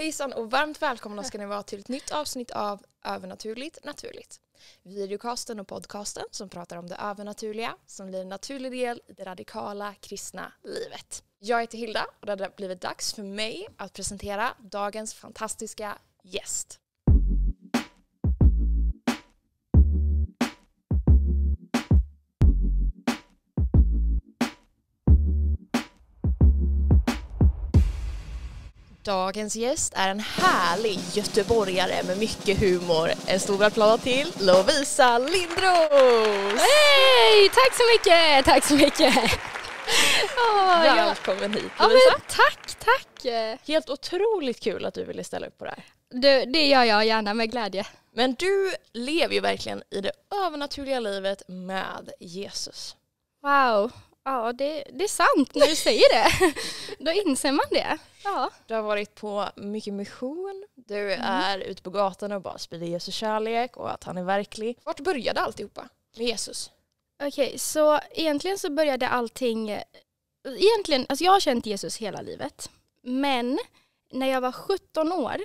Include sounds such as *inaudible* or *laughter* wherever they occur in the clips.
Hejsan och varmt välkomna ska ni vara till ett nytt avsnitt av Övernaturligt naturligt. Videocasten och podcasten som pratar om det övernaturliga som blir en naturlig del i det radikala kristna livet. Jag heter Hilda och det har blivit dags för mig att presentera dagens fantastiska gäst. Dagens gäst är en härlig göteborgare med mycket humor. En stor applåd till Lovisa Lindros! Hej! Tack så mycket! Tack så mycket! Oh, Välkommen hit Lovisa! Ja, tack, tack! Helt otroligt kul att du ville ställa upp på det här. Det, det gör jag gärna med glädje. Men du lever ju verkligen i det övernaturliga livet med Jesus. Wow, Ja, det, det är sant när du säger det. *laughs* Då inser man det. Ja. Du har varit på mycket mission. Du mm. är ute på gatan och bara sprider Jesus kärlek och att han är verklig. Vart började alltihopa med Jesus? Okej, okay, så egentligen så började allting... Egentligen, alltså jag har känt Jesus hela livet. Men när jag var 17 år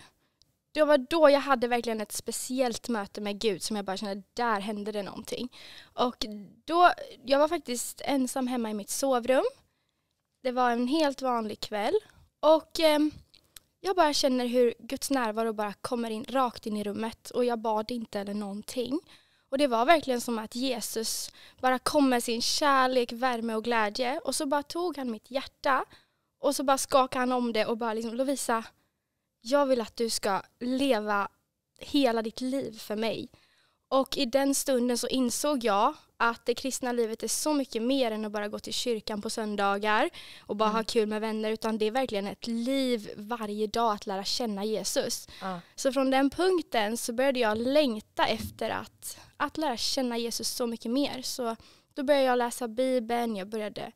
det var då jag hade verkligen ett speciellt möte med Gud som jag bara kände, där hände det någonting. Och då, jag var faktiskt ensam hemma i mitt sovrum. Det var en helt vanlig kväll. Och eh, jag bara känner hur Guds närvaro bara kommer in rakt in i rummet och jag bad inte eller någonting. Och det var verkligen som att Jesus bara kom med sin kärlek, värme och glädje och så bara tog han mitt hjärta och så bara skakade han om det och bara liksom Lovisa, jag vill att du ska leva hela ditt liv för mig. Och i den stunden så insåg jag att det kristna livet är så mycket mer än att bara gå till kyrkan på söndagar och bara mm. ha kul med vänner utan det är verkligen ett liv varje dag att lära känna Jesus. Ah. Så från den punkten så började jag längta efter att, att lära känna Jesus så mycket mer. Så då började jag läsa Bibeln, jag började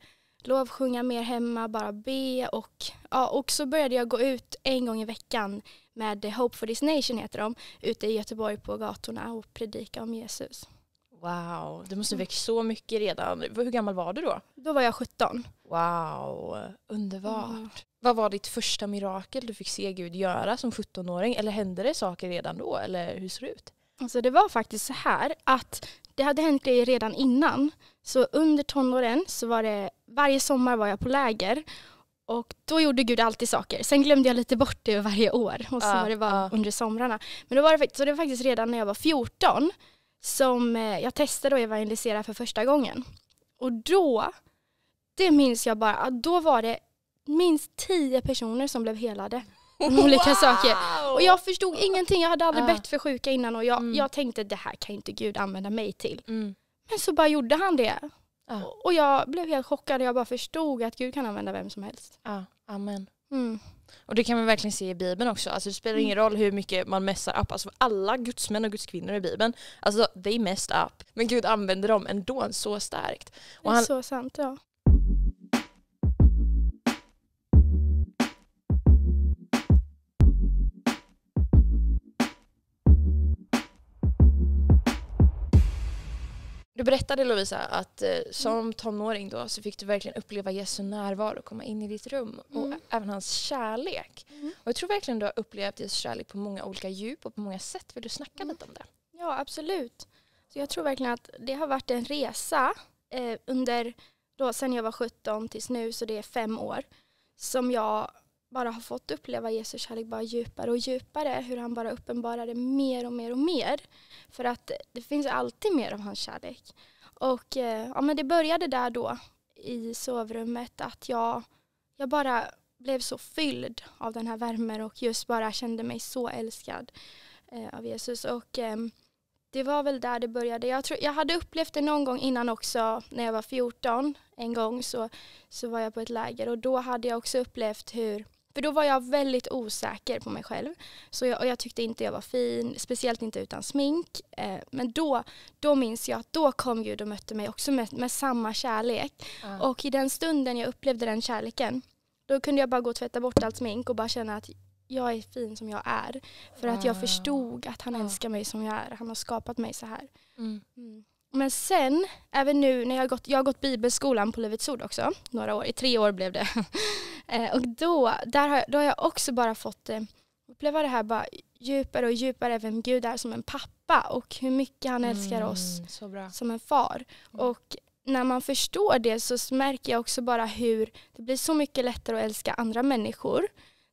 lovsjunga mer hemma, bara be och, ja, och så började jag gå ut en gång i veckan med Hope for this nation heter de, ute i Göteborg på gatorna och predika om Jesus. Wow, det måste växt så mycket redan. Hur gammal var du då? Då var jag 17. Wow, underbart. Mm. Vad var ditt första mirakel du fick se Gud göra som 17-åring? Eller hände det saker redan då? Eller hur ser det ut? Alltså det var faktiskt så här att det hade hänt grejer redan innan. Så under tonåren så var det, varje sommar var jag på läger och då gjorde Gud alltid saker. Sen glömde jag lite bort det varje år och så uh, var det bara uh. under somrarna. Men då var det, så det var faktiskt redan när jag var 14 som eh, jag testade att evangelisera för första gången. Och då, det minns jag bara, då var det minst tio personer som blev helade om *laughs* olika wow! saker. Och jag förstod ingenting, jag hade aldrig bett för sjuka innan och jag, mm. jag tänkte det här kan inte Gud använda mig till. Mm. Men så bara gjorde han det. Uh. Och jag blev helt chockad och jag bara förstod att Gud kan använda vem som helst. Ja, amen. Mm. Och det kan man verkligen se i Bibeln också. Alltså det spelar ingen mm. roll hur mycket man messar upp. Alltså alla gudsmän och gudskvinnor i Bibeln, alltså they messed up. Men Gud använder dem ändå så starkt. Och det är han, så sant ja. Du berättade Lovisa att eh, som tonåring då så fick du verkligen uppleva Jesu närvaro komma in i ditt rum och mm. även hans kärlek. Mm. Och jag tror verkligen du har upplevt Jesu kärlek på många olika djup och på många sätt. Vill du snacka mm. lite om det? Ja, absolut. Så jag tror verkligen att det har varit en resa eh, under, då sen jag var 17 tills nu, så det är fem år, som jag bara har fått uppleva Jesu kärlek bara djupare och djupare. Hur han bara uppenbarade mer och mer och mer. För att det finns alltid mer av hans kärlek. Och eh, ja, men det började där då i sovrummet att jag, jag bara blev så fylld av den här värmen och just bara kände mig så älskad eh, av Jesus. Och eh, det var väl där det började. Jag, tror, jag hade upplevt det någon gång innan också när jag var 14. En gång så, så var jag på ett läger och då hade jag också upplevt hur för då var jag väldigt osäker på mig själv. Så jag, och jag tyckte inte jag var fin, speciellt inte utan smink. Eh, men då, då minns jag att då kom Gud och mötte mig också med, med samma kärlek. Mm. Och i den stunden jag upplevde den kärleken, då kunde jag bara gå och tvätta bort allt smink och bara känna att jag är fin som jag är. För att jag förstod att han älskar mig som jag är. Han har skapat mig så här. Mm. Mm. Men sen, även nu när jag har gått, jag har gått bibelskolan på Livets Ord också, några år, i tre år blev det. *laughs* Eh, och då, där har, då har jag också bara fått eh, uppleva det här bara djupare och djupare vem Gud är som en pappa och hur mycket han älskar oss Mm, som en far. Mm. Och när man förstår det så märker jag också bara hur det blir så mycket lättare att älska andra människor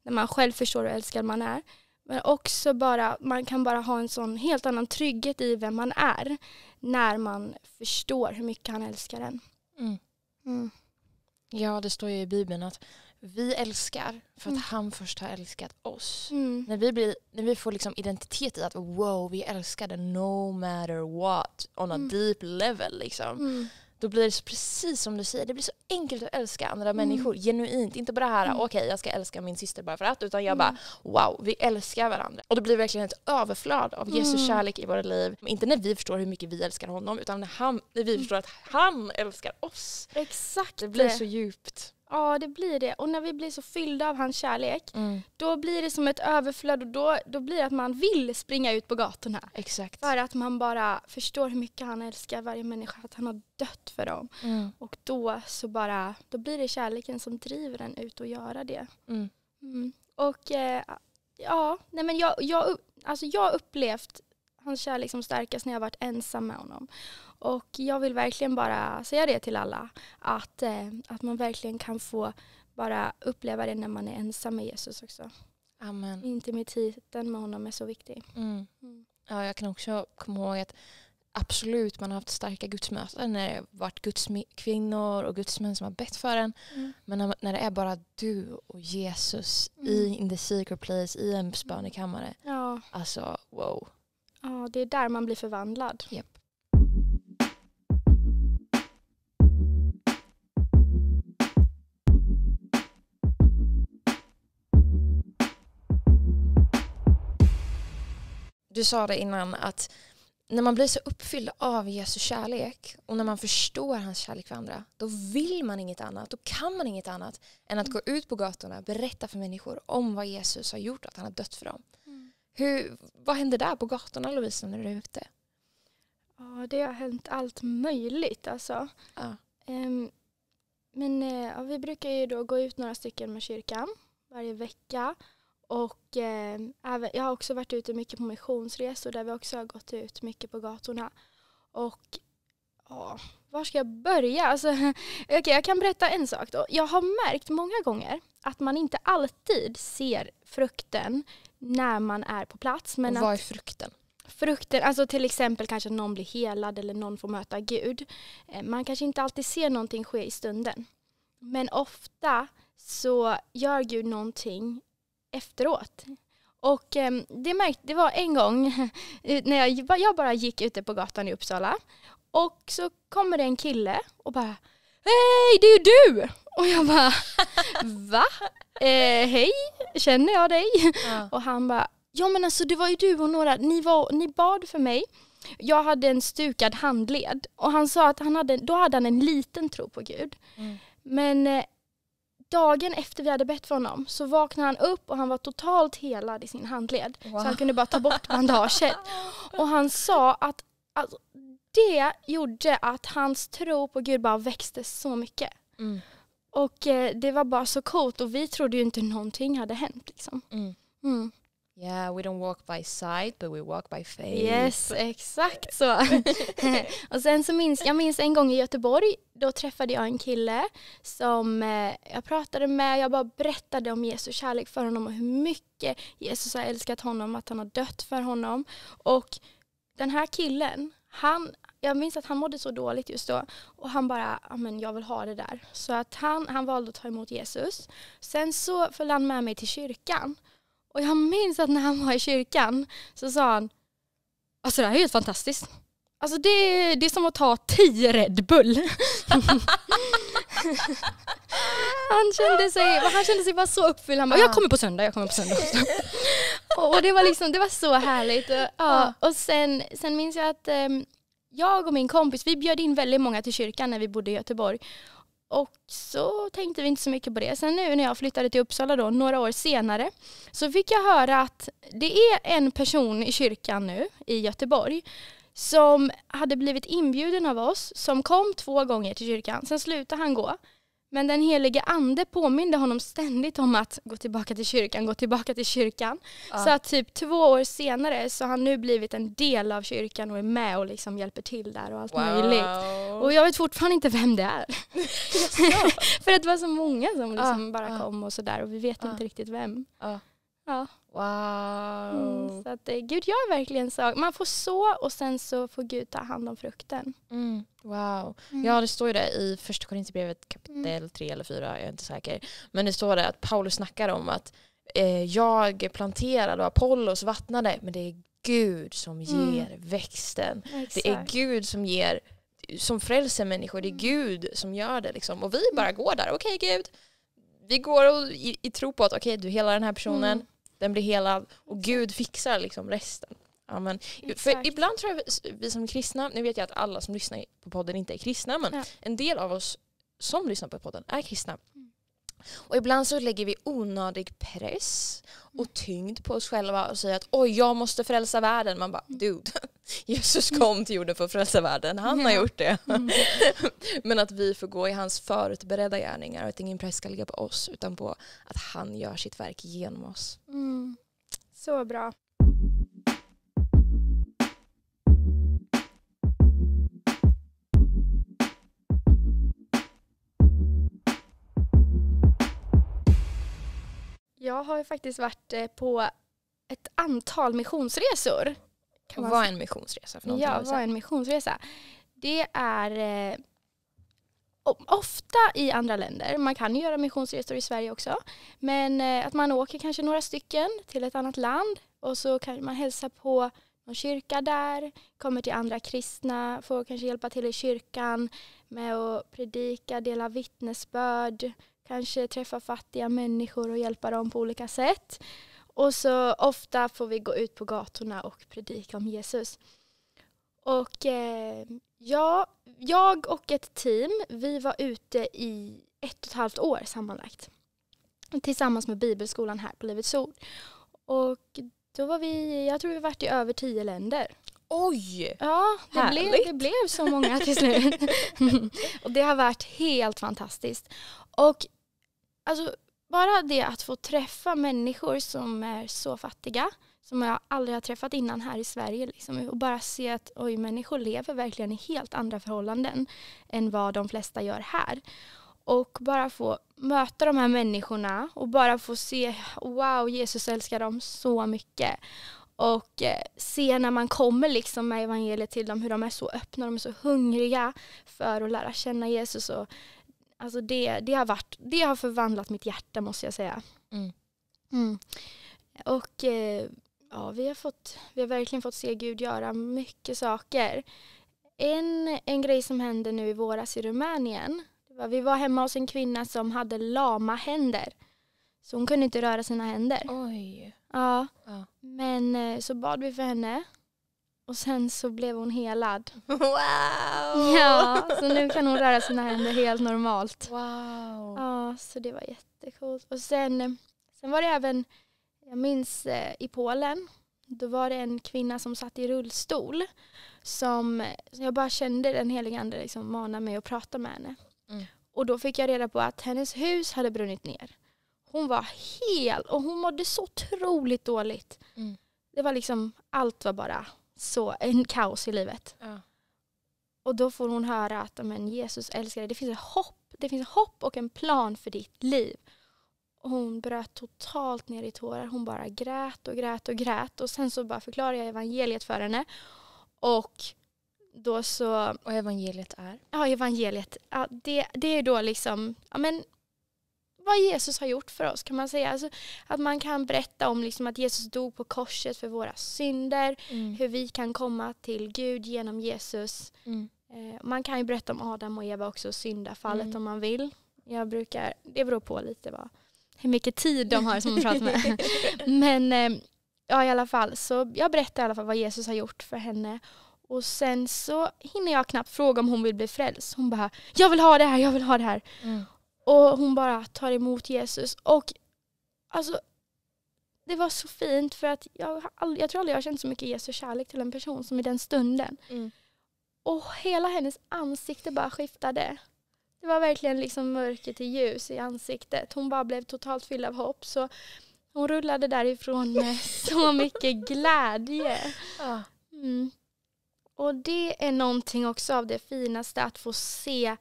när man själv förstår hur älskad man är. Men också bara, man kan bara ha en sån helt annan trygghet i vem man är när man förstår hur mycket han älskar en. Mm. Mm. Ja, det står ju i Bibeln att vi älskar för att Mm. han först har älskat oss. Mm. När vi, blir, när vi får liksom identitet i att wow, vi älskade no matter what on a Mm. deep level liksom. Då blir det precis som du säger, det blir så enkelt att älska andra Mm. människor genuint. Inte bara här, Mm. okej jag ska älska min syster bara för att, utan jag Mm. bara wow, vi älskar varandra. Och det blir verkligen ett överflöd av Jesu Mm. kärlek i våra liv. Inte när vi förstår hur mycket vi älskar honom, utan när, han, när vi Mm. förstår att han älskar oss. Exakt. Det blir så djupt. Ja, det blir det. Och när vi blir så fyllda av hans kärlek, då blir det som ett överflöd och då, då blir det att man vill springa ut på gatorna. Exakt. För att man bara förstår hur mycket han älskar varje människa, att han har dött för dem. Mm. Och då så bara, då blir det kärleken som driver en ut och göra det. Mm. Mm. Och eh, ja, nej men jag, jag, alltså jag har upplevt hans kärlek som starkast när jag varit ensam med honom. Och jag vill verkligen bara säga det till alla, att, eh, att man verkligen kan få bara uppleva det när man är ensam med Jesus också. Amen. Intimiteten med honom är så viktig. Mm. Mm. Ja, jag kan också komma ihåg att absolut man har haft starka gudsmöten när det har varit gudskvinnor och gudsmän som har bett för en. Mm. Men när, när det är bara du och Jesus Mm. i in the secret place i en bönekammare. Ja, Alltså wow. Ja, det är där man blir förvandlad. Japp. Du sa det innan att när man blir så uppfylld av Jesu kärlek och när man förstår hans kärlek för andra då vill man inget annat, då kan man inget annat än att gå ut på gatorna och berätta för människor om vad Jesus har gjort, att han har dött för dem. Hur, vad händer där på gatorna Lovisa när du är ute? Ja, det har hänt allt möjligt alltså. Ja. Ehm, men eh, ja, vi brukar ju då gå ut några stycken med kyrkan varje vecka. Och eh, även, jag har också varit ute mycket på missionsresor där vi också har gått ut mycket på gatorna. Och ja, var ska jag börja? Alltså, *laughs* okay, jag kan berätta en sak då. Jag har märkt många gånger att man inte alltid ser frukten när man är på plats. Men och att vad är frukten? frukter, alltså till exempel kanske någon blir helad eller någon får möta Gud. Eh, Man kanske inte alltid ser någonting ske i stunden. Men ofta så gör Gud någonting efteråt. Och eh, det, märkte, det var en gång *laughs* när jag, jag bara gick ute på gatan i Uppsala och så kommer det en kille och bara Hej, det är ju du! Och jag bara *laughs* Va? Eh, hej, känner jag dig? Ja. Och han bara, ja men alltså det var ju du och några, ni, var, ni bad för mig. Jag hade en stukad handled och han sa att han hade, då hade han en liten tro på Gud. Mm. Men eh, dagen efter vi hade bett för honom så vaknade han upp och han var totalt helad i sin handled. Wow. Så han kunde bara ta bort bandaget. *laughs* Och han sa att alltså, det gjorde att hans tro på Gud bara växte så mycket. Mm. Och eh, det var bara så coolt och vi trodde ju inte någonting hade hänt. Liksom. Mm. Mm. Yeah, we don't walk by sight but we walk by faith. Yes, exakt så. *laughs* *laughs* och sen så minns jag minns en gång i Göteborg, då träffade jag en kille som eh, jag pratade med, jag bara berättade om Jesu kärlek för honom och hur mycket Jesus har älskat honom, att han har dött för honom. Och den här killen, han, jag minns att han mådde så dåligt just då och han bara, "Ja, men jag vill ha det där. Så att han, han valde att ta emot Jesus. Sen så följde han med mig till kyrkan. Och jag minns att när han var i kyrkan så sa han Alltså det här är helt fantastiskt. Alltså det, det är som att ta tio Red Bull. *laughs* han, kände sig, han kände sig bara så uppfylld. Han bara, jag kommer på söndag, jag kommer på söndag. *laughs* och, det var liksom, det var så härligt. Och, ja, och sen, sen minns jag att ehm, jag och min kompis, vi bjöd in väldigt många till kyrkan när vi bodde i Göteborg. Och så tänkte vi inte så mycket på det. Sen nu när jag flyttade till Uppsala då, några år senare, så fick jag höra att det är en person i kyrkan nu i Göteborg som hade blivit inbjuden av oss, som kom två gånger till kyrkan. Sen slutade han gå. Men den helige ande påminde honom ständigt om att gå tillbaka till kyrkan, gå tillbaka till kyrkan. Ja. Så att typ två år senare så har han nu blivit en del av kyrkan och är med och liksom hjälper till där och allt möjligt. Och jag vet fortfarande inte vem det är. *laughs* *laughs* För att det var så många som liksom Ja, bara kom och sådär och vi vet inte riktigt vem. Ja. Wow. Mm, så att eh, Gud gör verkligen så. Man får så och sen så får Gud ta hand om frukten. Mm. Wow. Mm. Ja det står ju det i första Korinthierbrevet kapitel 3 eller 4, jag är inte säker. Men det står det att Paulus snackar om att eh, jag planterade och Apollos vattnade men det är Gud som Mm. ger växten. Exakt. Det är Gud som ger som frälser människor, det är Mm. Gud som gör det liksom. Och vi bara går där, okej Gud, vi går och, i, i tro på att okej du helar den här personen, Mm. Den blir helad och Gud fixar liksom resten. Ja, men, för ibland tror jag vi- vi som kristna, nu vet jag att alla som lyssnar på podden inte är kristna, men Ja. en del av oss som lyssnar på podden är kristna. Mm. Och ibland så lägger vi onödig press Mm. och tyngd på oss själva och säger att oj jag måste frälsa världen. Man bara Mm. dude, *laughs* Jesus kom till jorden för att frälsa världen, han har gjort det. Mm. *laughs* Men att vi får gå i hans förutberedda gärningar och att ingen press ska ligga på oss utan på att han gör sitt verk genom oss. Mm. Så bra. Jag har ju faktiskt varit eh, på ett antal missionsresor. Kan Vad är en missionsresa för någonting? Ja, vad är en missionsresa? Det är eh, ofta i andra länder. Man kan ju göra missionsresor i Sverige också. Men eh, att man åker kanske några stycken till ett annat land och så kan man hälsa på någon kyrka där, kommer till andra kristna, får kanske hjälpa till i kyrkan med att predika, dela vittnesbörd, kanske träffa fattiga människor och hjälpa dem på olika sätt. Och så ofta får vi gå ut på gatorna och predika om Jesus. Och eh, ja, jag och ett team, vi var ute i ett och ett halvt år sammanlagt. Tillsammans med Bibelskolan här på Livets Ord. Och då var vi, jag tror vi varit i över tio länder. Oj! Ja, det blev, Härligt. det blev så många till slut. *laughs* och det har varit helt fantastiskt. Och alltså, bara det att få träffa människor som är så fattiga, som jag aldrig har träffat innan här i Sverige, liksom, och bara se att oj, människor lever verkligen i helt andra förhållanden än vad de flesta gör här. Och bara få möta de här människorna och bara få se, wow, Jesus älskar dem så mycket. Och eh, se när man kommer liksom med evangeliet till dem hur de är så öppna, de är så hungriga för att lära känna Jesus. Och, alltså det, det, har varit, det har förvandlat mitt hjärta måste jag säga. Mm. Mm. Och eh, ja, vi, har fått, vi har verkligen fått se Gud göra mycket saker. En, en grej som hände nu i våras i Rumänien, det var, vi var hemma hos en kvinna som hade lama händer. Så hon kunde inte röra sina händer. Oj. Ja, Ja. men eh, så bad vi för henne och sen så blev hon helad. *laughs* Wow! Ja, så nu kan hon röra sina händer helt normalt. Wow. Ja, så det var jättecoolt. Och sen, eh, sen var det även, jag minns eh, i Polen, då var det en kvinna som satt i rullstol som jag bara kände den helige ande liksom mana mig att prata med henne. Mm. Och då fick jag reda på att hennes hus hade brunnit ner. Hon var hel och hon mådde så otroligt dåligt. Mm. Det var liksom, allt var bara så, en kaos i livet. Ja. Och då får hon höra att men, Jesus älskar dig. Det finns ett hopp. Det finns hopp och en plan för ditt liv. Och hon bröt totalt ner i tårar. Hon bara grät och grät och grät. Och sen så bara förklarade jag evangeliet för henne. Och då så, Och evangeliet är? ja evangeliet, ja, det, det är då liksom, ja men vad Jesus har gjort för oss kan man säga. Alltså, att man kan berätta om liksom att Jesus dog på korset för våra synder. Mm. Hur vi kan komma till Gud genom Jesus. Mm. Eh, Man kan ju berätta om Adam och Eva också, syndafallet Mm. om man vill. Jag brukar, det beror på lite vad, hur mycket tid de har som pratar med. *laughs* Men eh, ja, i alla fall, så jag berättar i alla fall vad Jesus har gjort för henne. Och sen så hinner jag knappt fråga om hon vill bli frälst. Hon bara, jag vill ha det här, jag vill ha det här. Mm. Och hon bara tar emot Jesus. Och alltså, det var så fint för att jag, jag tror aldrig jag känt så mycket Jesu kärlek till en person som i den stunden. Mm. Och hela hennes ansikte bara skiftade. Det var verkligen liksom mörker till ljus i ansiktet. Hon bara blev totalt fylld av hopp. Så hon rullade därifrån med *laughs* så mycket glädje. Mm. Och det är någonting också av det finaste att få se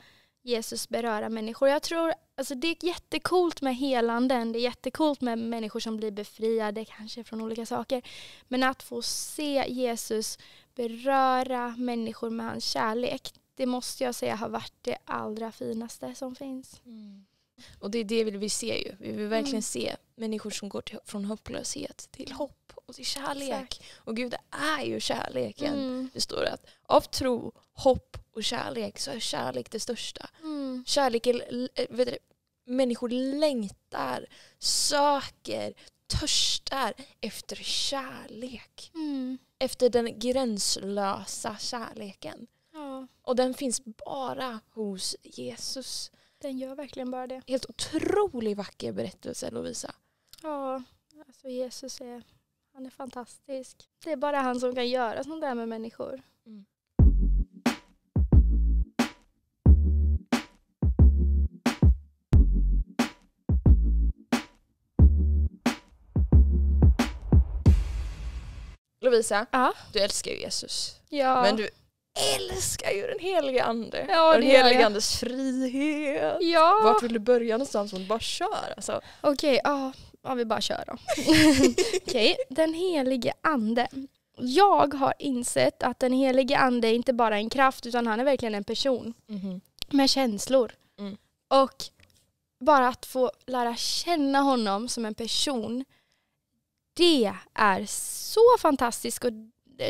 Jesus beröra människor. Jag tror, alltså det är jättekult med helanden, det är jättekult med människor som blir befriade kanske från olika saker. Men att få se Jesus beröra människor med hans kärlek, det måste jag säga har varit det allra finaste som finns. Mm. Och det är det vi vill se ju. Vi vill verkligen Mm. se människor som går till, från hopplöshet till hopp och till kärlek. Exakt. Och Gud är ju kärleken. Mm. Det står att av tro, hopp och kärlek så är kärlek det största. Mm. Kärlek är, äh, vet du, människor längtar, söker, törstar efter kärlek. Mm. Efter den gränslösa kärleken. Ja, Och den finns bara hos Jesus. den gör verkligen bara det. Helt otroligt vacker berättelse Lovisa. Ja, alltså Jesus är, han är fantastisk. Det är bara han som kan göra sånt där med människor. Mm. Lovisa, Ja. du älskar ju Jesus. Ja. Men du älskar ju den heliga ande. Ja, den jag. andes frihet. ja. Vart vill du börja någonstans? Hon bara kör alltså. Okej, ja, ja, vi bara kör då. *laughs* Okej, den helige ande. Jag har insett att den helige ande är inte bara en kraft utan han är verkligen en person med känslor. Mm. Och bara att få lära känna honom som en person, det är så fantastiskt och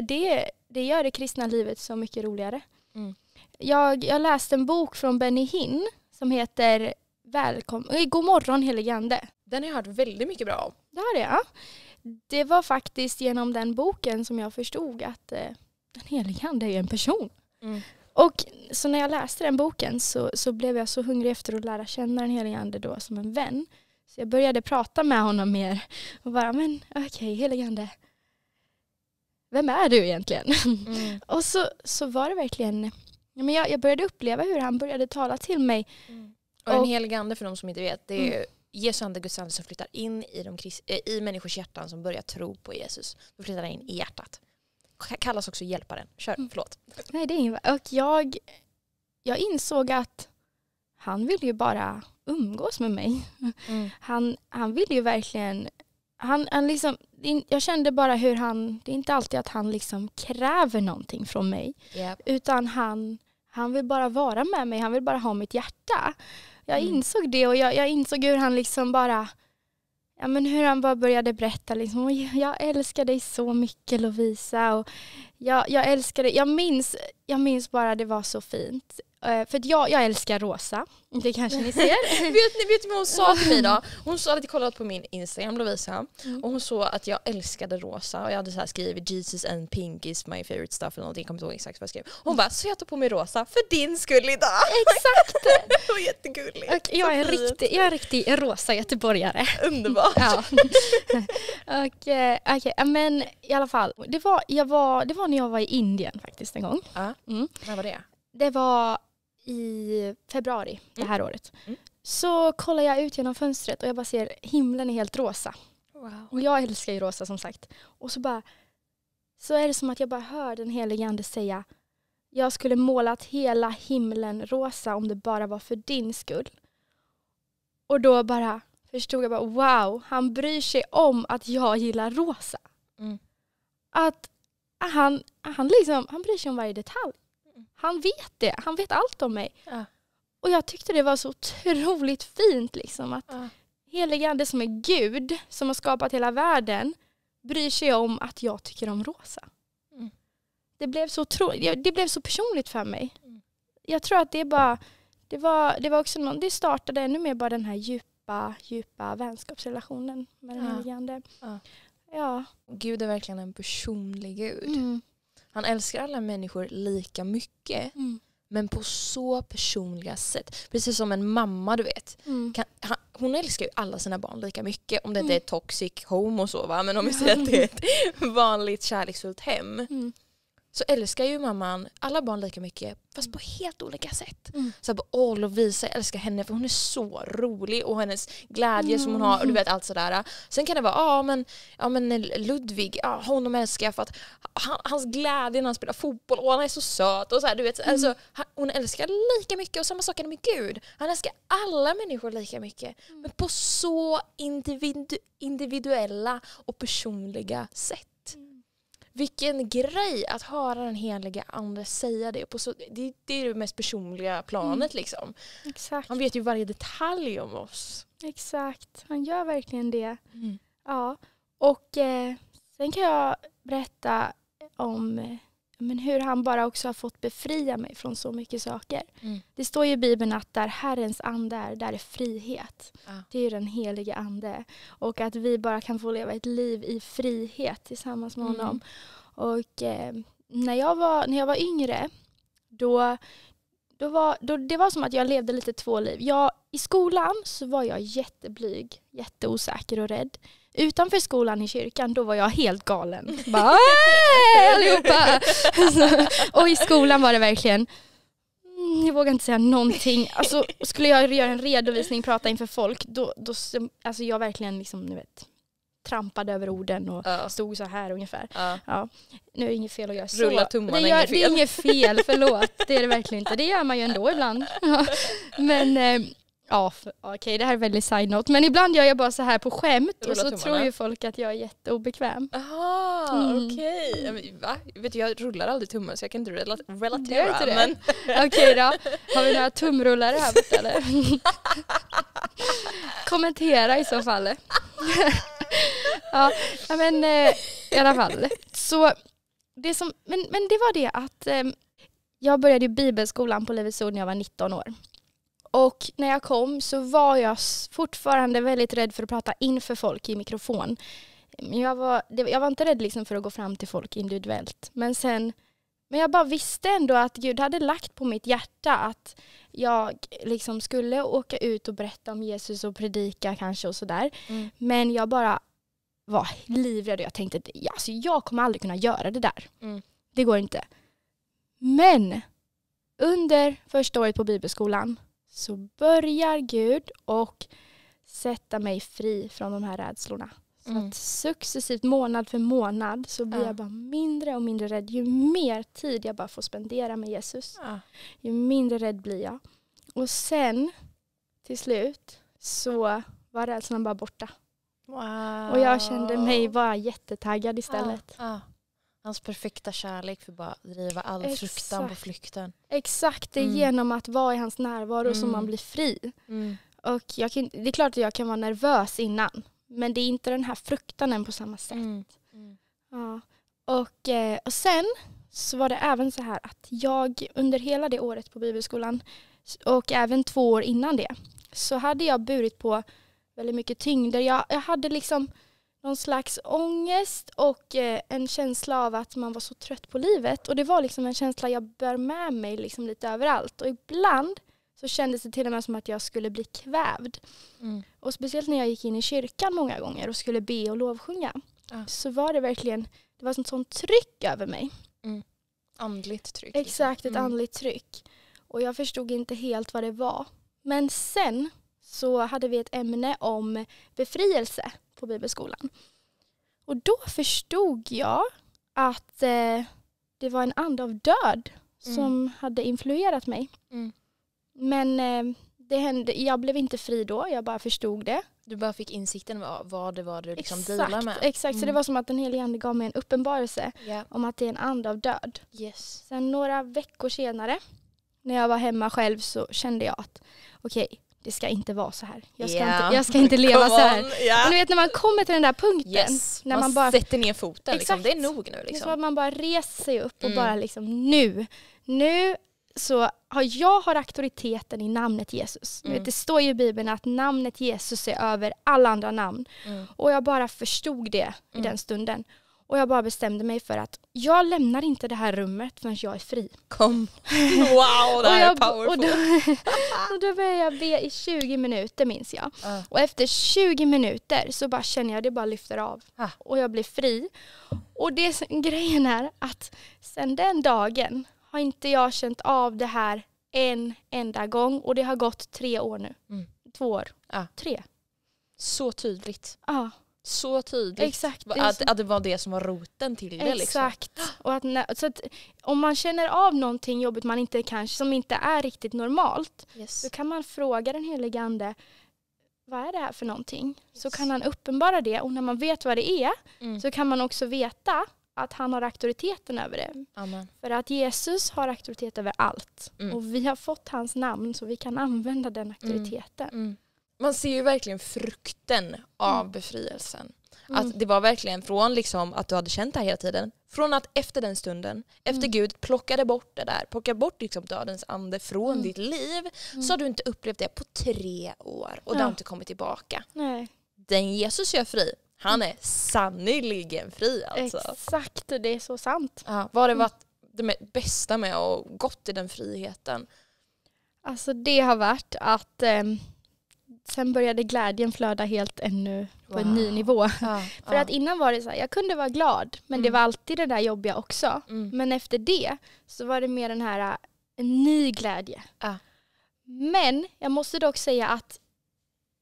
det, det gör det kristna livet så mycket roligare. Mm. Jag, jag läste en bok från Benny Hinn som heter Välkom eh, God morgon helige ande. Den har jag hört väldigt mycket bra om. Det har det, ja. Det var faktiskt genom den boken som jag förstod att eh, den helige ande är en person. Mm. Och så när jag läste den boken så, så blev jag så hungrig efter att lära känna den helige ande då som en vän. Så jag började prata med honom mer och bara, men okej, helige ande. Vem är du egentligen? Mm. *laughs* och så, så var det verkligen, men jag, jag började uppleva hur han började tala till mig. Och den heliga ande för de som inte vet, det är Mm. Jesu ande, Guds ande som flyttar in i, de, eh, i människors hjärtan som börjar tro på Jesus. Då flyttar den in i hjärtat. Kallas också hjälparen. Kör, Mm. förlåt. Nej, det är ingen, och jag, jag insåg att han vill ju bara umgås med mig. *laughs* Han, han vill ju verkligen... Han, han liksom, jag kände bara hur han... Det är inte alltid att han liksom kräver någonting från mig. Yep. Utan han, han vill bara vara med mig. Han vill bara ha mitt hjärta. Jag Mm. insåg det och jag, jag insåg hur han liksom bara... Ja, men hur han bara började berätta liksom, "Oj, jag älskar dig så mycket Lovisa. Och jag, jag älskar dig. Jag minns, jag minns bara det var så fint. Eh, För att jag, jag älskar rosa. Det kanske ni ser. *laughs* vet, ni, vet ni vad hon sa till mig då? Hon sa att jag kollat på min Instagram Lovisa Mm. och hon sa att jag älskade rosa och jag hade så skrivit Jesus and pink is my favorite stuff eller någonting, jag kommer inte ihåg exakt vad jag skrev. Hon bara så jag tar på mig rosa för din skull idag. Exakt! *laughs* Det var jättegulligt. Och jag, är en riktig, jag är en riktig rosa göteborgare. Underbart. Ja. *laughs* och, eh, ja, men i alla fall. Det var, jag var, det var när jag var i Indien faktiskt en gång. Ja. Mm. När var det? Det var i februari det här året. Mm. Så kollar jag ut genom fönstret och jag bara ser himlen är helt rosa. Wow. Och jag älskar ju rosa som sagt. Och så bara så är det som att jag bara hör den helige ande säga jag skulle målat hela himlen rosa om det bara var för din skull. Och då bara förstod jag bara wow, han bryr sig om att jag gillar rosa. Mm. Att han, han, liksom, han bryr sig om varje detalj. Han vet det, han vet allt om mig. Ja. Och jag tyckte det var så otroligt fint liksom att Ja. helige ande som är Gud, som har skapat hela världen, bryr sig om att jag tycker om rosa. Mm. Det, blev så otro- det blev så personligt för mig. Mm. Jag tror att det bara, det var, det var också någon, det startade ännu mer bara den här djupa, djupa vänskapsrelationen med den Ja. helige ande. Ja. Ja. Gud är verkligen en personlig Gud. Mm. Han älskar alla människor lika mycket Mm. men på så personliga sätt. Precis som en mamma du vet. Mm. Kan, han, hon älskar ju alla sina barn lika mycket om det inte Mm. är toxic home och så va. Men om vi *laughs* säger att det är ett vanligt kärleksfullt hem Mm. Så älskar ju mamman alla barn lika mycket fast på helt olika sätt. Mm. Så här, åh Lovisa jag älskar henne för hon är så rolig och hennes glädje som hon har och du vet allt sådär. Sen kan det vara, ja men, ja, men Ludvig, ja, honom älskar jag för att han, hans glädje när han spelar fotboll, och han är så söt och så här, du vet. Alltså, han, hon älskar lika mycket och samma sak är det med Gud. Han älskar alla människor lika mycket. Men på så individu individuella och personliga sätt. Vilken grej att höra den heliga ande säga det. På så, det, det är det mest personliga planet liksom. Exakt. Han vet ju varje detalj om oss. Exakt, han gör verkligen det. Ja, och eh, sen kan jag berätta om eh, men hur han bara också har fått befria mig från så mycket saker. Mm. Det står ju i Bibeln att där Herrens ande är, där är frihet. Ja. Det är ju den helige ande. Och att vi bara kan få leva ett liv i frihet tillsammans med Mm. honom. Och eh, när, jag var, när jag var yngre, då, då var, då, det var som att jag levde lite två liv. Jag, I skolan så var jag jätteblyg, jätteosäker och rädd. Utanför skolan i kyrkan, då var jag helt galen. *laughs* Bara, "Äh, allihopa! *laughs* och i skolan var det verkligen, mm, jag vågar inte säga någonting. Alltså, skulle jag göra en redovisning, prata inför folk, då, då alltså jag verkligen liksom, ni vet, trampade över orden och Ja. stod så här ungefär. Ja. Ja, nu är det inget fel att göra så. Rulla tummarna det, är inget det är fel. inget fel, förlåt. Det är det verkligen inte. Det gör man ju ändå ibland. *laughs* Men eh, ja, okej det här är väldigt side note. Men ibland gör jag bara så här på skämt och så tummarna. tror ju folk att jag är jätteobekväm. Aha, Mm. okej. Va? Vet du, jag rullar aldrig tummen så jag kan inte Gör relatera. inte det? Men, *laughs* Okej då, har vi några tumrullare här borta eller? *laughs* Kommentera i så fall. *laughs* ja, men eh, i alla fall. Så det som, men, men det var det att eh, jag började bibelskolan på Livets Ord när jag var 19 år. Och när jag kom så var jag fortfarande väldigt rädd för att prata inför folk i mikrofon. Men jag var, jag var inte rädd liksom för att gå fram till folk individuellt. Men sen men jag bara visste ändå att Gud hade lagt på mitt hjärta att jag liksom skulle åka ut och berätta om Jesus och predika kanske och sådär. Mm. Men jag bara var livrädd och jag tänkte att alltså jag kommer aldrig kunna göra det där. Mm. Det går inte. Men under första året på bibelskolan så börjar Gud och sätta mig fri från de här rädslorna. Så Mm. att successivt månad för månad så blir Ja. jag bara mindre och mindre rädd. Ju mer tid jag bara får spendera med Jesus, ja. ju mindre rädd blir jag. Och sen till slut så var rädslan bara borta. Wow. Och jag kände mig bara jättetaggad istället. Ja. Hans perfekta kärlek för bara driva all Exakt. fruktan på flykten. Exakt, det är Mm. genom att vara i hans närvaro som Mm. man blir fri. Mm. Och jag kan, det är klart att jag kan vara nervös innan. Men det är inte den här fruktanen på samma sätt. Mm. Mm. Ja. Och, eh, och sen så var det även så här att jag under hela det året på bibelskolan och även två år innan det så hade jag burit på väldigt mycket tyngder. Jag, jag hade liksom någon slags ångest och eh, en känsla av att man var så trött på livet. Och det var liksom en känsla jag bär med mig liksom lite överallt. Och ibland så kändes det till och med som att jag skulle bli kvävd. Mm. Och speciellt när jag gick in i kyrkan många gånger och skulle be och lovsjunga Ja. så var det verkligen det var ett sånt tryck över mig. Andligt tryck. Exakt, ett Mm. andligt tryck. Och jag förstod inte helt vad det var. Men sen så hade vi ett ämne om befrielse på bibelskolan. Och då förstod jag att eh, det var en ande av död som hade influerat mig. Mm. Men eh, det hände, jag blev inte fri då, jag bara förstod det. Du bara fick insikten vad, vad det var du liksom exakt, med. exakt. så det Mm. var som att den helige ande gav mig en uppenbarelse Ja. om att det är en ande av död. Yes. Sen några veckor senare när jag var hemma själv så kände jag att okej, det ska inte vara så här. Jag ska, Ja. inte, jag ska inte leva *laughs* så här. Ja. Men du vet när man kommer till den där punkten, Yes. när man, man bara- sätter ner foten. Liksom. Det är nog nu. det är som Liksom. att man bara reser sig upp och Mm. bara liksom nu, nu så har jag har auktoriteten i namnet Jesus. Mm. Vet, det står ju i Bibeln att namnet Jesus är över alla andra namn. Mm. Och jag bara förstod det i Mm. den stunden. Och jag bara bestämde mig för att jag lämnar inte det här rummet förrän jag är fri. Kom. *laughs* Wow, det och, här är jag, och, powerful. då, *laughs* och då började jag be i 20 minuter minns jag. Ja. Och efter 20 minuter så bara känner jag det bara lyfter av. Ah. Och jag blir fri. Och det *laughs* grejen är att sen den dagen har inte jag känt av det här en enda gång. Och det har gått tre år nu. Mm. Två år. Ja. Tre. Så tydligt. Ja, Så tydligt. exakt. Att, så- att det var det som var roten till det. Liksom. Exakt. *gasps* Och att, när- så att om man känner av någonting jobbigt man inte kanske, som inte är riktigt normalt Yes. så kan man fråga den helige ande vad är det här för någonting? Så Yes. kan han uppenbara det och när man vet vad det är Mm. så kan man också veta att han har auktoriteten över det. Amen. För att Jesus har auktoritet över allt Mm. och vi har fått hans namn så vi kan använda den auktoriteten. Mm. Man ser ju verkligen frukten av Mm. befrielsen. Mm. Att det var verkligen från liksom att du hade känt det här hela tiden. Från att efter den stunden, efter Mm. Gud plockade bort det där, plockade bort liksom dödens ande från Mm. ditt liv Mm. så har du inte upplevt det på tre år och det Ja. har inte kommit tillbaka. Nej, Den Jesus gör fri, han är sannerligen fri alltså. exakt, det är så sant. Ja, vad har det Mm. varit det bästa med att gått i den friheten? Alltså det har varit att ehm, sen började glädjen flöda helt ännu på en ny nivå. *laughs* Ja, För att innan var det så här, jag kunde vara glad men det Mm. var alltid det där jobbiga också. mm. Men efter det så var det mer den här äh, en ny glädje. Ja. Men jag måste dock säga att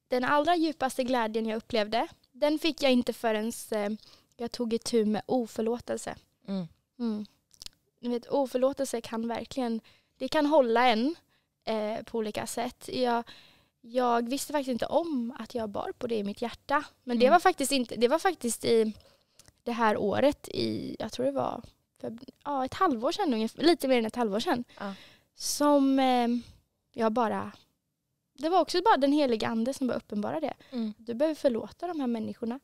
den allra djupaste glädjen jag upplevde den fick jag inte förrän eh, jag tog itu med oförlåtelse. Mm. Mm. Ni vet, oförlåtelse kan verkligen det kan hålla en eh, på olika sätt. Jag, jag visste faktiskt inte om att jag bar på det i mitt hjärta. Men det Mm. var faktiskt inte, det var faktiskt i det här året i, jag tror det var för, ja, ett halvår sedan ungefär, lite mer än ett halvår sedan. Ja. Som eh, jag bara, det var också bara den heliga ande som bara uppenbara det. Mm. Du behöver förlåta de här människorna.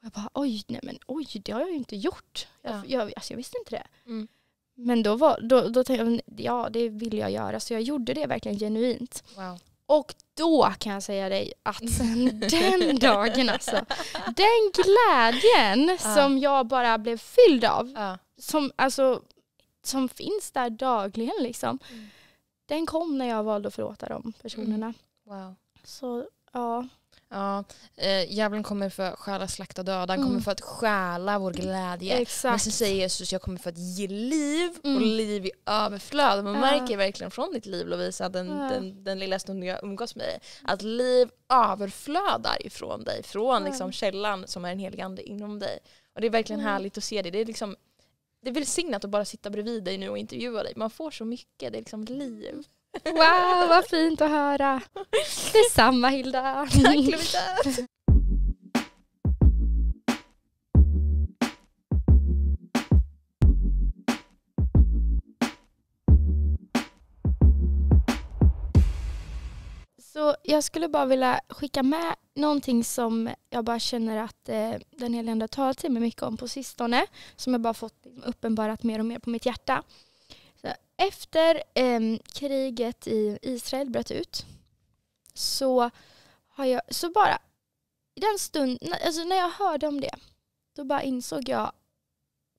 Och jag bara oj, nej men oj, det har jag ju inte gjort. Jag, Ja. jag, alltså, jag visste inte det. Mm. Men då, var, då, då tänkte jag, ja det vill jag göra. Så jag gjorde det verkligen genuint. Wow. Och då kan jag säga dig att *laughs* den dagen alltså, den glädjen Ja. som jag bara blev fylld av, Ja. som, alltså, som finns där dagligen liksom, Mm. den kom när jag valde att förlåta de personerna. Wow. Så ja, Ja, eh, djävulen kommer för att stjäla, slakta, döda. Han Mm. kommer för att stjäla vår glädje. Men exakt. sen säger Jesus, jag kommer för att ge liv och Mm. liv i överflöd. Man Ja. märker verkligen från ditt liv Lovisa, den, Ja. den, den lilla stunden jag umgås med dig, att liv överflödar ifrån dig. Från Ja. liksom källan som är en helig ande inom dig. Och det är verkligen Mm. härligt att se det. Det är liksom det är välsignat att bara sitta bredvid dig nu och intervjua dig. Man får så mycket, det är liksom liv. Wow, vad fint att höra. Detsamma Hilda. Tack Lovisa! Så jag skulle bara vilja skicka med någonting som jag bara känner att eh, den heliga ande har talat till mig mycket om på sistone. Som jag bara fått liksom, uppenbarat mer och mer på mitt hjärta. Efter eh, kriget i Israel bröt ut så har jag, så bara i den stund, alltså när jag hörde om det, då bara insåg jag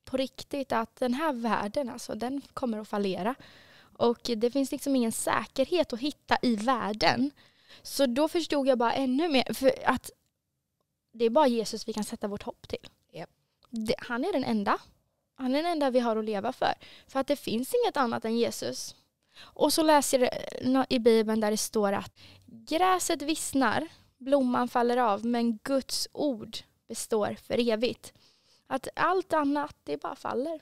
på riktigt att den här världen, alltså den kommer att fallera. Och det finns liksom ingen säkerhet att hitta i världen. Så då förstod jag bara ännu mer för att det är bara Jesus vi kan sätta vårt hopp till. Japp. Det, han är den enda. Han är den enda vi har att leva för. För att det finns inget annat än Jesus. Och så läser jag i Bibeln där det står att gräset vissnar, blomman faller av, men Guds ord består för evigt. Att allt annat, det bara faller.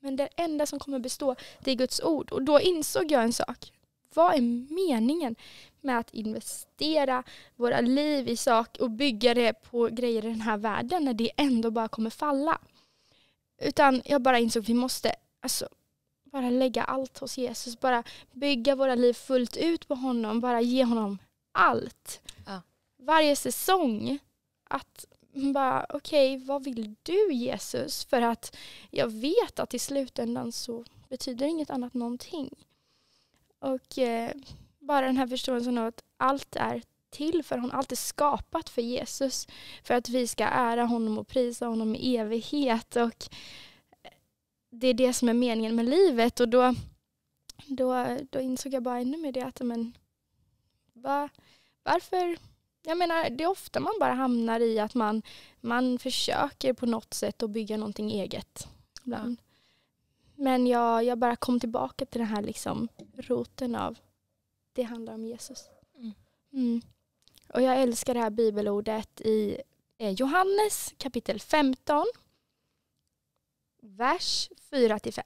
Men det enda som kommer bestå, det är Guds ord. Och då insåg jag en sak. Vad är meningen med att investera våra liv i sak och bygga det på grejer i den här världen när det ändå bara kommer falla? Utan jag bara insåg att vi måste alltså, bara lägga allt hos Jesus. Bara bygga våra liv fullt ut på honom. Bara ge honom allt. Ja. Varje säsong. Att bara, okej, vad vill du Jesus? För att jag vet att i slutändan så betyder inget annat någonting. Och eh, bara den här förståelsen av att allt är till för. Hon har alltid skapat för Jesus. För att vi ska ära honom och prisa honom i evighet. Och det är det som är meningen med livet. Och då, då, då insåg jag bara ännu mer det att men, va, varför jag menar, det är ofta man bara hamnar i att man, man försöker på något sätt att bygga någonting eget. Ibland. Men jag, jag bara kom tillbaka till den här liksom roten av det handlar om Jesus. Mm. Och jag älskar det här bibelordet i eh, Johannes kapitel 15, vers 4-5.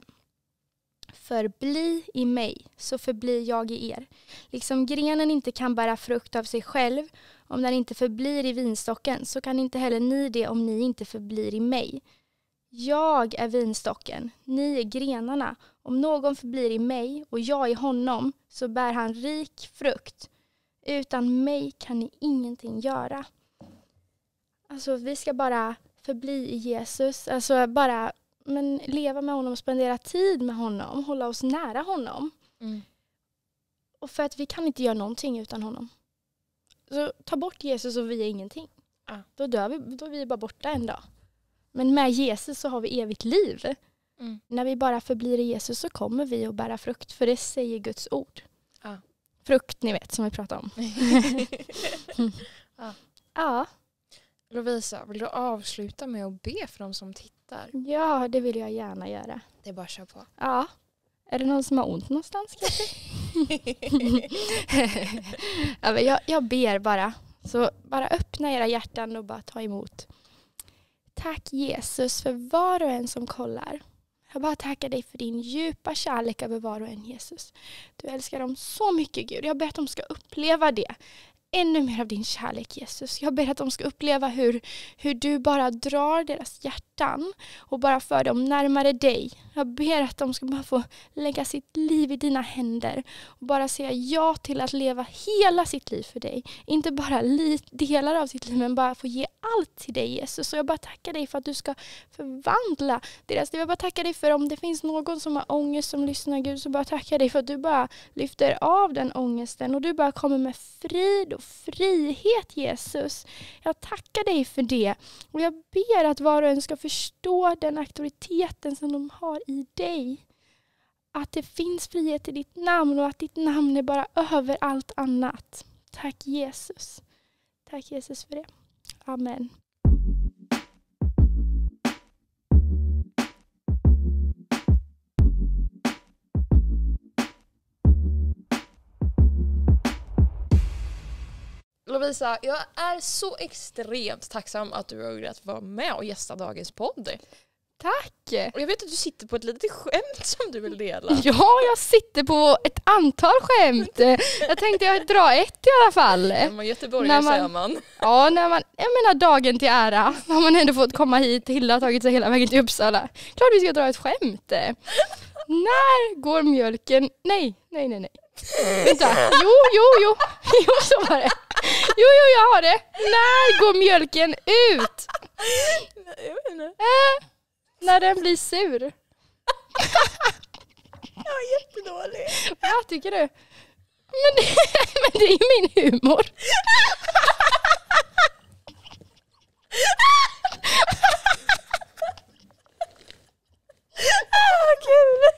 Förbli i mig, så förblir jag i er. Liksom grenen inte kan bära frukt av sig själv om den inte förblir i vinstocken, så kan inte heller ni det om ni inte förblir i mig. Jag är vinstocken, ni är grenarna. Om någon förblir i mig och jag i honom så bär han rik frukt. Utan mig kan ni ingenting göra. Alltså vi ska bara förbli i Jesus, alltså bara men, leva med honom, spendera tid med honom, hålla oss nära honom. Mm. Och för att vi kan inte göra någonting utan honom. Så ta bort Jesus och vi är ingenting. Ja. Då dör vi, då är vi bara borta en dag. Men med Jesus så har vi evigt liv. Mm. När vi bara förblir i Jesus så kommer vi att bära frukt, för det säger Guds ord. Frukt, ni vet, som vi pratade om. *laughs* ja. ja. Lovisa, vill du avsluta med att be för de som tittar? Ja, det vill jag gärna göra. Det är bara att köra på. Ja. Är det någon som har ont någonstans kanske? *laughs* ja, jag, jag ber bara. Så bara öppna era hjärtan och bara ta emot. Tack Jesus för var och en som kollar. Jag bara tackar dig för din djupa kärlek över var och en Jesus. Du älskar dem så mycket Gud. Jag ber att de ska uppleva det ännu mer av din kärlek Jesus. Jag ber att de ska uppleva hur, hur du bara drar deras hjärtan och bara för dem närmare dig. Jag ber att de ska bara få lägga sitt liv i dina händer och bara säga ja till att leva hela sitt liv för dig. Inte bara delar av sitt liv men bara få ge allt till dig Jesus. Och jag bara tackar dig för att du ska förvandla deras liv. Jag bara tackar dig för om det finns någon som har ångest som lyssnar Gud så bara tackar dig för att du bara lyfter av den ångesten och du bara kommer med frid och frihet Jesus. Jag tackar dig för det och jag ber att var och en ska förstå den auktoriteten som de har i dig. Att det finns frihet i ditt namn och att ditt namn är bara över allt annat. Tack Jesus. Tack Jesus för det. Amen. Lovisa, jag är så extremt tacksam att du har velat vara med och gästa dagens podd. Tack! Och jag vet att du sitter på ett litet skämt som du vill dela. *laughs* Ja, jag sitter på ett antal skämt. Jag tänkte jag dra ett i alla fall. När man göteborgare säger man. Ja, när man, jag menar dagen till ära *laughs* har man ändå fått komma hit. Hilda har tagit sig hela vägen till Uppsala. Klart vi ska dra ett skämt. När går mjölken? Nej, nej, nej, nej. Vänta, jo, jo, jo, *laughs* jo så var det. Jo, jo, jag har det. När går mjölken ut? Jag vet inte. Äh, när den blir sur. *laughs* Jag var jättedålig. Vad tycker du? Men det, *laughs* men det är ju min humor. *laughs* Ah, kul!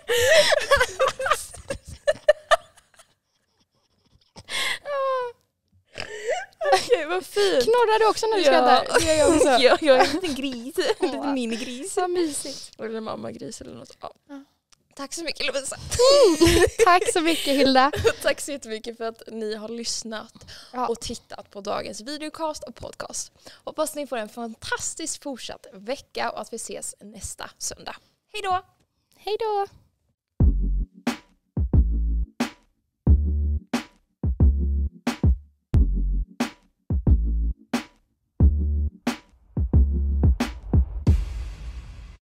Okej, vad fint. Knorrar du också när du ja. skrattar? Det gör jag också. ja, jag är en liten gris. En liten minigris. Vad mysigt. Eller mammagris eller något. Ja. ja. Tack så mycket Lovisa. Tack så mycket Hilda. *laughs* Tack så jättemycket för att ni har lyssnat ja. och tittat på dagens videocast och podcast. Hoppas ni får en fantastisk fortsatt vecka och att vi ses nästa söndag. Hej då! Hej då!